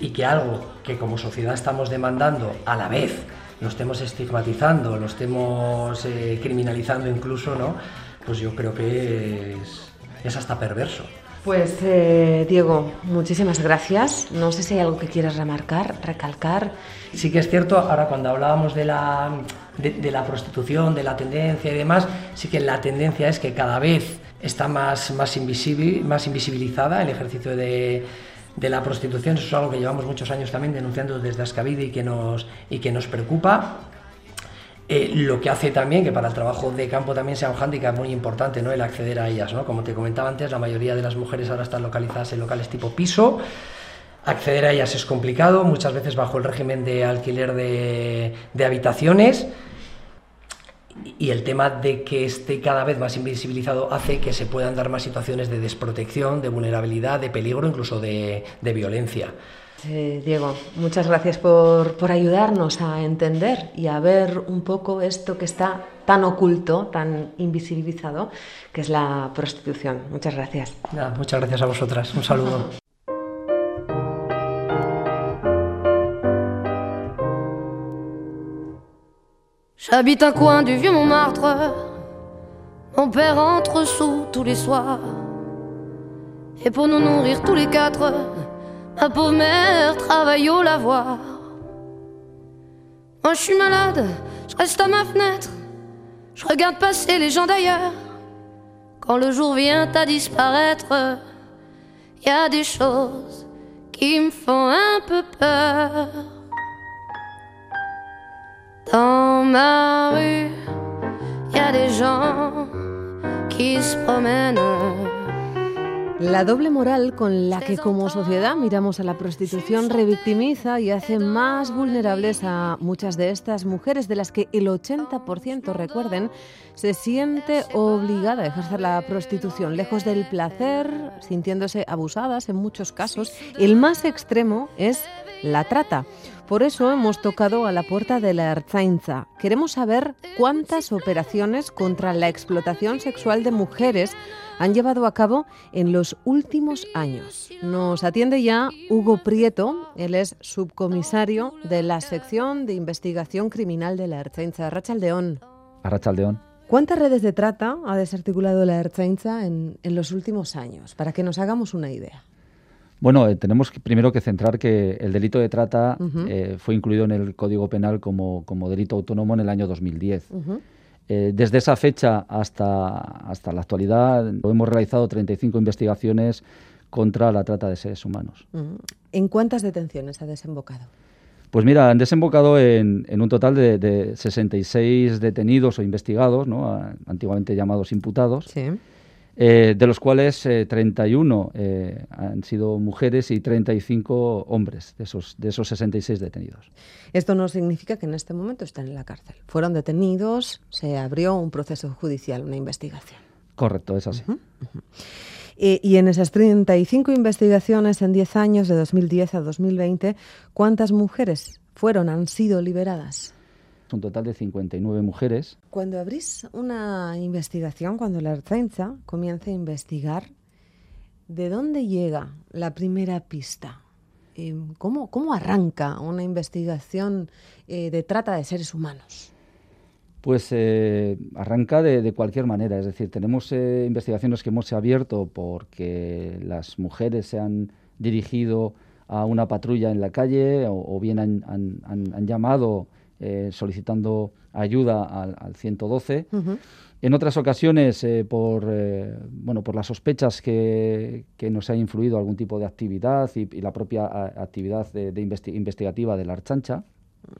Y que algo que como sociedad estamos demandando a la vez lo estemos estigmatizando, lo estemos eh, criminalizando incluso, ¿no? Pues yo creo que es, es hasta perverso. Pues eh, Diego, muchísimas gracias. No sé si hay algo que quieras remarcar, recalcar. Sí que es cierto, ahora cuando hablábamos de la, de, de, la prostitución, de la tendencia y demás, sí que la tendencia es que cada vez está más, más, invisible, más invisibilizada el ejercicio de, de la prostitución. Eso es algo que llevamos muchos años también denunciando desde Ascavide y que nos, y que nos preocupa. Eh, lo que hace también que para el trabajo de campo también sea un hándicap muy importante, ¿no? El acceder a ellas, ¿no? Como te comentaba antes, la mayoría de las mujeres ahora están localizadas en locales tipo piso. Acceder a ellas es complicado, muchas veces bajo el régimen de alquiler de, habitaciones. Y el tema de que esté cada vez más invisibilizado hace que se puedan dar más situaciones de desprotección, de vulnerabilidad, de peligro, incluso de violencia. Eh, Diego, muchas gracias por, por, ayudarnos a entender y a ver un poco esto que está tan oculto, tan invisibilizado, que es la prostitución. Muchas gracias. Nada, muchas gracias a vosotras. Un saludo. J'habite un coin du vieux Montmartre. Mon père entre sous tous les soirs. Et pour nous nourrir tous les quatre, Ma pauvre mère travaille au lavoir. Moi je suis malade, je reste à ma fenêtre. Je regarde passer les gens d'ailleurs. Quand le jour vient à disparaître, il y a des choses qui me font un peu peur. Dans ma rue, il y a des gens qui se promènent. La doble moral con la que como sociedad miramos a la prostitución revictimiza y hace más vulnerables a muchas de estas mujeres de las que el 80%, recuerden, se siente obligada a ejercer la prostitución, lejos del placer, sintiéndose abusadas en muchos casos. El más extremo es la trata. Por eso hemos tocado a la puerta de la Ertzaintza. Queremos saber cuántas operaciones contra la explotación sexual de mujeres han llevado a cabo en los últimos años. Nos atiende ya Hugo Prieto, él es subcomisario de la sección de investigación criminal de la Ertzaintza. Rachaldeón. Arrachaldeón. ¿Cuántas redes de trata ha desarticulado la Ertzaintza en, en los últimos años? Para que nos hagamos una idea. Bueno, eh, tenemos que- primero que centrar que el delito de trata eh, fue incluido en el Código Penal como, como delito autónomo en el año 2010. Ujú. Eh, desde esa fecha hasta, hasta la actualidad hemos realizado 35 investigaciones contra la trata de seres humanos. ¿En cuántas detenciones ha desembocado? Pues mira, han desembocado en, en un total de, de 66 detenidos o investigados, ¿no? antiguamente llamados imputados, eh, de los cuales eh, 31 eh, han sido mujeres y 35 hombres de esos, de esos 66 detenidos. Esto no significa que en este momento están en la cárcel. Fueron detenidos, se abrió un proceso judicial, una investigación. Correcto, es así. Eh, y en esas 35 investigaciones en 10 años, de 2010 a 2020, ¿cuántas mujeres fueron, han sido liberadas? Un total de 59 mujeres. Cuando abrís una investigación, cuando la Ertzaintza comienza a investigar, ¿de dónde llega la primera pista? Eh, ¿Cómo, cómo arranca una investigación eh, de trata de seres humanos? Pues eh, arranca de, de cualquier manera, es decir, tenemos eh, investigaciones que hemos abierto porque las mujeres se han dirigido a una patrulla en la calle o, o bien han, han- han- han llamado eh, solicitando ayuda al, al 112. En otras ocasiones, eh, por, eh, bueno, por las sospechas que, que nos ha influido algún tipo de actividad y, y la propia a- actividad de- de investi- investigativa de la Archancha,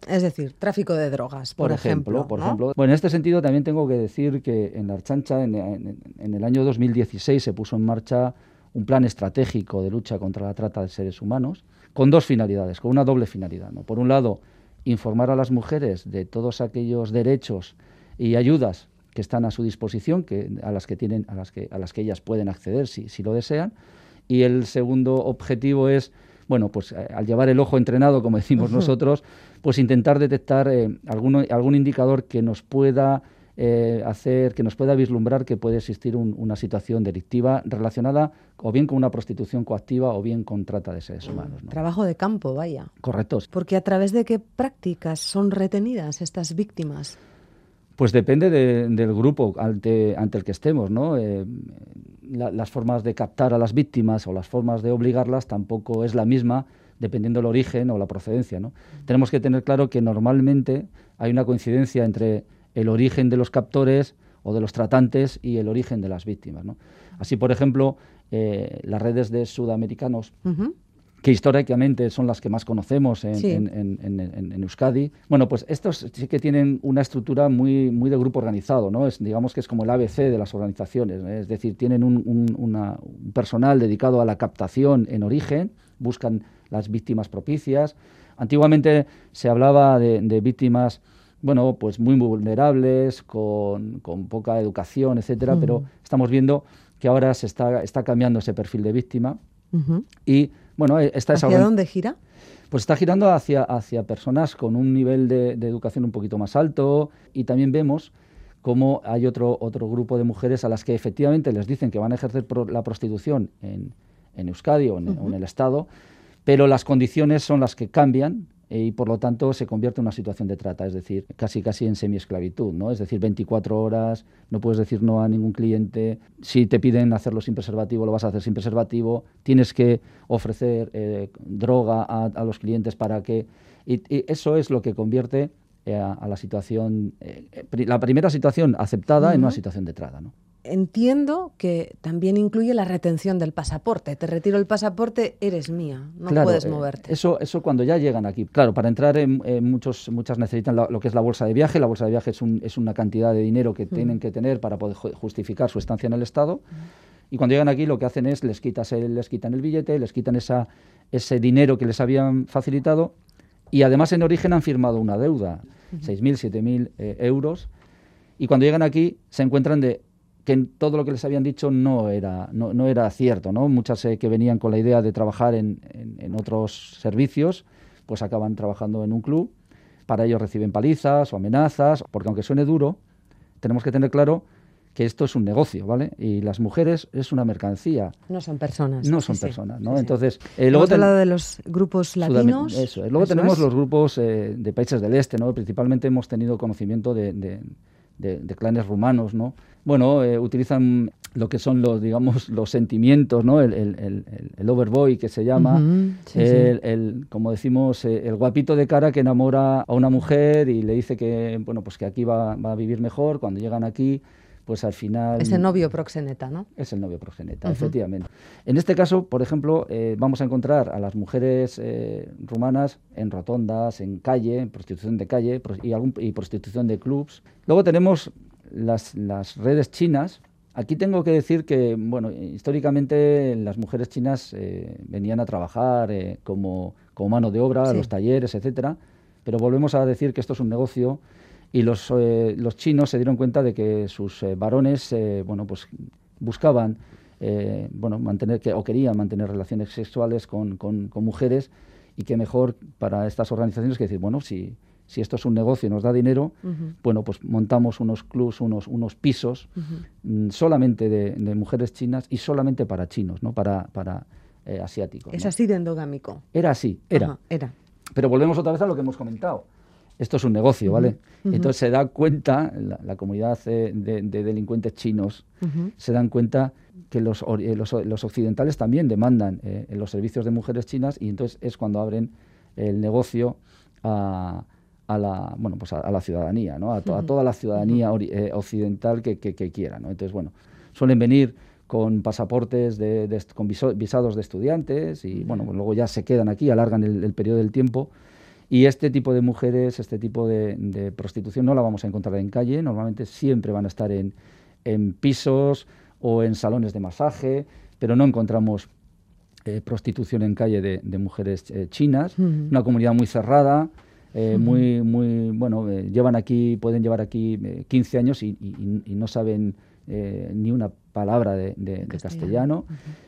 Es decir, tráfico de drogas, por, ejemplo. por ¿no? ejemplo. Bueno, en este sentido también tengo que decir que en la Archancha, en, en- en el año 2016, se puso en marcha un plan estratégico de lucha contra la trata de seres humanos, con dos finalidades, con una doble finalidad. ¿no? Por un lado, informar a las mujeres de todos aquellos derechos y ayudas que están a su disposición, que, a, las que tienen, a, las que, a las que ellas pueden acceder si, si lo desean. Y el segundo objetivo es, bueno, pues eh, al llevar el ojo entrenado, como decimos nosotros, pues intentar detectar eh, alguno- algún indicador que nos pueda eh, hacer, que nos pueda vislumbrar que puede existir un- una situación delictiva relacionada o bien con una prostitución coactiva o bien con trata de seres humanos. ¿no? Trabajo de campo, vaya. Correcto. Porque a través de qué prácticas son retenidas estas víctimas. Pues depende de- del grupo ante, ante el que estemos, ¿no? Eh, la- las formas de captar a las víctimas o las formas de obligarlas tampoco es la misma dependiendo del origen o la procedencia, ¿no? Tenemos que tener claro que normalmente hay una coincidencia entre el origen de los captores o de los tratantes y el origen de las víctimas, ¿no? Así, por ejemplo, eh, las redes de sudamericanos que históricamente son las que más conocemos en, Sí. en- en- en- en- en Euskadi. Bueno, pues estos sí que tienen una estructura muy, muy de grupo organizado, ¿no? Es, digamos que es como el ABC de las organizaciones, ¿eh? es decir, tienen un, un- una- un personal dedicado a la captación en origen, buscan las víctimas propicias. Antiguamente se hablaba de, de víctimas, bueno, pues muy vulnerables, con, con poca educación, etcétera, pero estamos viendo que ahora se está, está cambiando ese perfil de víctima. Y bueno, eh, esta es ¿Hacia algo- dónde gira? Pues está girando hacia, hacia personas con un nivel de, de educación un poquito más alto. Y también vemos cómo hay otro, otro grupo de mujeres a las que efectivamente les dicen que van a ejercer pro- la prostitución en, en Euskadi o en, o en el Estado, pero las condiciones son las que cambian y por lo tanto se convierte en una situación de trata, es decir, casi casi en semiesclavitud, ¿no? Es decir, 24 horas, no puedes decir no a ningún cliente, si te piden hacerlo sin preservativo, lo vas a hacer sin preservativo, tienes que ofrecer eh, droga a, a los clientes para que... Y, y eso es lo que convierte eh, a, a la situación, eh, eh, la primera situación aceptada en una situación de trata, ¿no? Entiendo que también incluye la retención del pasaporte. Te retiro el pasaporte, eres mía, no Claro, puedes eh, moverte. Eso, eso cuando ya llegan aquí. Claro, para entrar en, en muchos, muchas necesitan lo que es la bolsa de viaje. La bolsa de viaje es, un- es una cantidad de dinero que Mm. tienen que tener para poder ju- justificar su estancia en el Estado. Y cuando llegan aquí lo que hacen es les, quitas el- les quitan el billete, les quitan esa, ese dinero que les habían facilitado y además en origen han firmado una deuda, 6.000, 7.000 eh, euros. Y cuando llegan aquí se encuentran de que todo lo que les habían dicho no era, no, no era cierto. ¿no? Muchas eh, que venían con la idea de trabajar en, en- en otros servicios, pues acaban trabajando en un club. Para ellos reciben palizas o amenazas, porque aunque suene duro, tenemos que tener claro que esto es un negocio, ¿vale? Y las mujeres es una mercancía. No son personas. No son sí. personas, ¿no? Sí, sí. Entonces, eh, luego hablado de los grupos Sudam- latinos. Eso es. Luego Eso tenemos es. los grupos eh, de países del este, ¿no? Principalmente hemos tenido conocimiento de, de- de- de clanes rumanos, ¿no? Bueno, eh, utilizan lo que son los, digamos, los sentimientos, ¿no? El, el, el, el- el overboy que se llama, sí, el, el- como decimos, eh, el guapito de cara que enamora a una mujer y le dice que, bueno, pues que aquí va, va a vivir mejor. Cuando llegan aquí, pues al final Ese novio proxeneta, ¿no? es el novio proxeneta, efectivamente. En este caso, por ejemplo, eh, vamos a encontrar a las mujeres eh, rumanas en rotondas, en calle, en prostitución de calle y, algún- y prostitución de clubs. Luego tenemos las, las redes chinas. Aquí tengo que decir que, bueno, históricamente las mujeres chinas eh, venían a trabajar eh, como, como mano de obra a los talleres, etcétera, pero volvemos a decir que esto es un negocio y los, eh, los chinos se dieron cuenta de que sus eh, varones, eh, bueno, pues buscaban, eh, bueno, mantener que, o querían mantener relaciones sexuales con, con- con mujeres y que mejor para estas organizaciones que decir, bueno, si, si esto es un negocio y nos da dinero, bueno, pues montamos unos clubs, unos, unos pisos mm, solamente de, de mujeres chinas y solamente para chinos, ¿no? Para, para eh, asiáticos. Es ¿no? así de endogámico. Era así, era. Ajá, era. Pero volvemos otra vez a lo que hemos comentado. Esto es un negocio, ¿vale? Entonces se da cuenta, la, la comunidad eh, de, de delincuentes chinos se dan cuenta que los, eh, los, los occidentales también demandan eh, los servicios de mujeres chinas y entonces es cuando abren el negocio a, a la, bueno, pues a, a la ciudadanía, ¿no? a, to- a toda la ciudadanía ori- eh, occidental que, que- que quiera. ¿no? Entonces, bueno, suelen venir con pasaportes, de, de con visados de estudiantes y bueno, pues luego ya se quedan aquí, alargan el, el periodo del tiempo. Y este tipo de mujeres, este tipo de, de prostitución no la vamos a encontrar en calle, normalmente siempre van a estar en, en pisos o en salones de masaje, pero no encontramos eh, prostitución en calle de, de mujeres eh, chinas, Ujú. una comunidad muy cerrada, eh, muy, muy, bueno, eh, llevan aquí, pueden llevar aquí eh, 15 años y, y- y no saben eh, ni una palabra de, de- de castellano,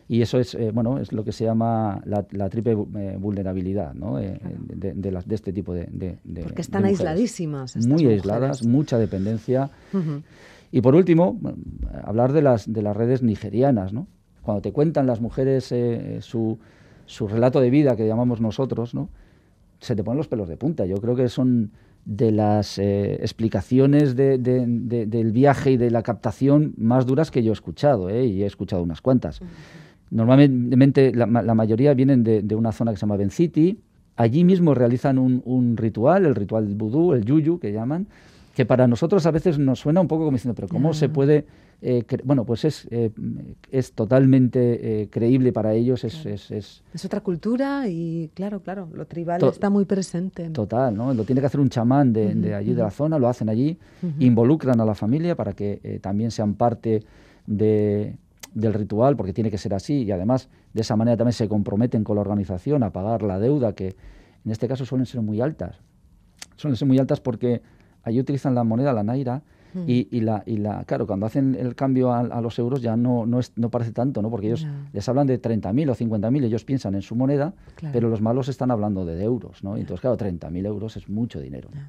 y eso es, eh, bueno, es lo que se llama la, la triple vu- eh, vulnerabilidad, ¿no? Eh, de, de las- de este tipo de, Porque están aisladísimas estas Muy mujeres. aisladas, mucha dependencia. Y por último, hablar de las, de las redes nigerianas, ¿no? Cuando te cuentan las mujeres eh, su, su relato de vida que llamamos nosotros, ¿no? Se te ponen los pelos de punta. Yo creo que son de las eh, explicaciones de- de- de- del viaje y de la captación más duras que yo he escuchado, ¿eh? y he escuchado unas cuantas. Normalmente la, ma- la mayoría vienen de, una zona que se llama Ben City. Allí mismo realizan un, un ritual, el ritual vudú, el yuyu que llaman, que para nosotros a veces nos suena un poco como diciendo, pero ¿cómo se puede...? Eh, bueno, pues es, eh, es totalmente eh, creíble para ellos, es, es- es Es otra cultura y claro, claro, lo tribal está muy presente. total, ¿no? Lo tiene que hacer un chamán de, de allí, de la zona, lo hacen allí, involucran a la familia para que eh, también sean parte de, del ritual, porque tiene que ser así, y además de esa manera también se comprometen con la organización a pagar la deuda, que en este caso suelen ser muy altas. Suelen ser muy altas porque allí utilizan la moneda, la naira, Mm. y, y la, y la, claro, cuando hacen el cambio a, a los euros ya no, no, es, no parece tanto, ¿no? Porque ellos les hablan de 30.000 o 50.000, ellos piensan en su moneda, Claro. pero los malos están hablando de euros, ¿no? Entonces, claro, 30.000 euros es mucho dinero. ¿no?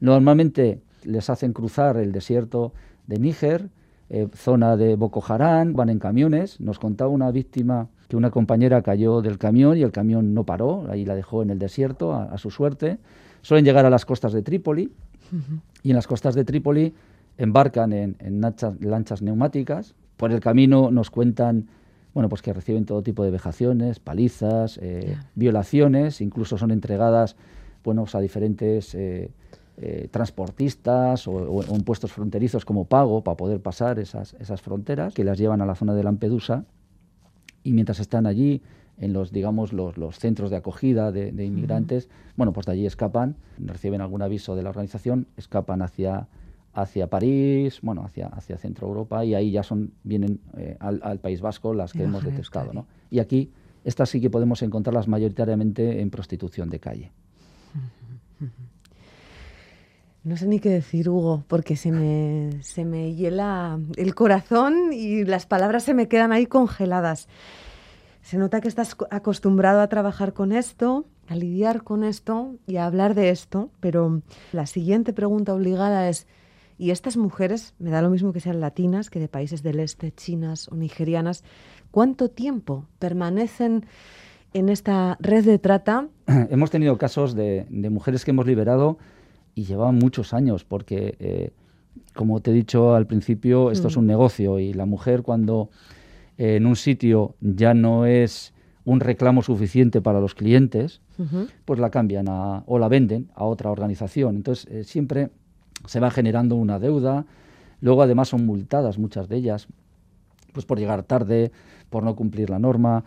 Normalmente les hacen cruzar el desierto de Níger, eh, zona de Boko Haram, van en camiones. Nos contaba una víctima que una compañera cayó del camión y el camión no paró, ahí la dejó en el desierto a, a su suerte. Suelen llegar a las costas de Trípoli y en las costas de Trípoli embarcan en, en lanchas, lanchas neumáticas. Por el camino nos cuentan bueno, pues que reciben todo tipo de vejaciones, palizas, eh, violaciones, incluso son entregadas bueno, pues a diferentes eh, eh, transportistas o, o- o en puestos fronterizos como pago para poder pasar esas, esas fronteras, que las llevan a la zona de Lampedusa. Y mientras están allí en los digamos los, los centros de acogida de, de inmigrantes bueno pues de allí escapan reciben algún aviso de la organización escapan hacia hacia París bueno hacia hacia Centro Europa y ahí ya son vienen eh, al, al País Vasco las que hemos detectado. ¿no? y aquí estas sí que podemos encontrarlas mayoritariamente en prostitución de calle No sé ni qué decir, Hugo, porque se me, se me hiela el corazón y las palabras se me quedan ahí congeladas. Se nota que estás co- acostumbrado a trabajar con esto, a lidiar con esto y a hablar de esto, pero la siguiente pregunta obligada es, ¿y estas mujeres, me da lo mismo que sean latinas, que de países del este, chinas o nigerianas, cuánto tiempo permanecen en esta red de trata? hemos tenido casos de, de mujeres que hemos liberado y llevaban muchos años, porque, eh, como te he dicho al principio, esto es Mm. un negocio y la mujer cuando en un sitio ya no es un reclamo suficiente para los clientes, pues la cambian a- o la venden a otra organización. Entonces, eh, siempre se va generando una deuda. Luego, además, son multadas muchas de ellas, pues por llegar tarde, por no cumplir la norma,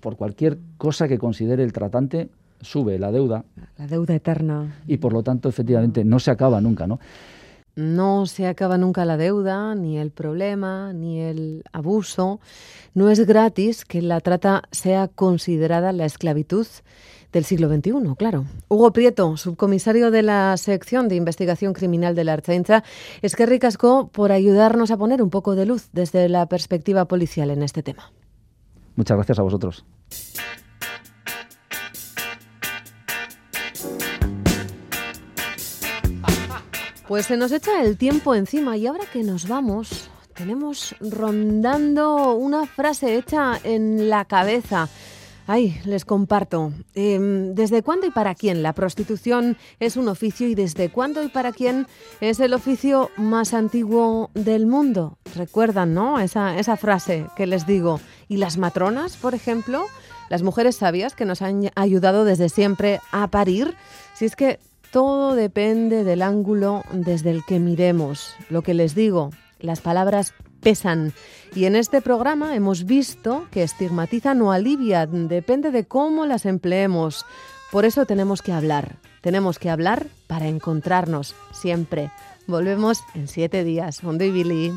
por cualquier cosa que considere el tratante, sube la deuda La deuda eterna. y, por lo tanto, efectivamente, no se acaba nunca, ¿no? No se acaba nunca la deuda, ni el problema, ni el abuso. No es gratis que la trata sea considerada la esclavitud del siglo XXI, claro. Hugo Prieto, subcomisario de la sección de investigación criminal de la Ertzaintza, es que ricasco por ayudarnos a poner un poco de luz desde la perspectiva policial en este tema. Muchas gracias a vosotros. Pues se nos echa el tiempo encima y ahora que nos vamos, tenemos rondando una frase hecha en la cabeza. Ay, les comparto. Em, ¿Desde cuándo y para quién la prostitución es un oficio y desde cuándo y para quién es el oficio más antiguo del mundo? Recuerdan, ¿no? Esa, esa frase que les digo. ¿Y las matronas, por ejemplo? Las mujeres sabias que nos han ayudado desde siempre a parir. Si es que todo depende del ángulo desde el que miremos. Lo que les digo, las palabras pesan. Y en este programa hemos visto que estigmatizan o alivian, depende de cómo las empleemos. Por eso tenemos que hablar. Tenemos que hablar para encontrarnos siempre. Volvemos en siete días. Mondo y Billy.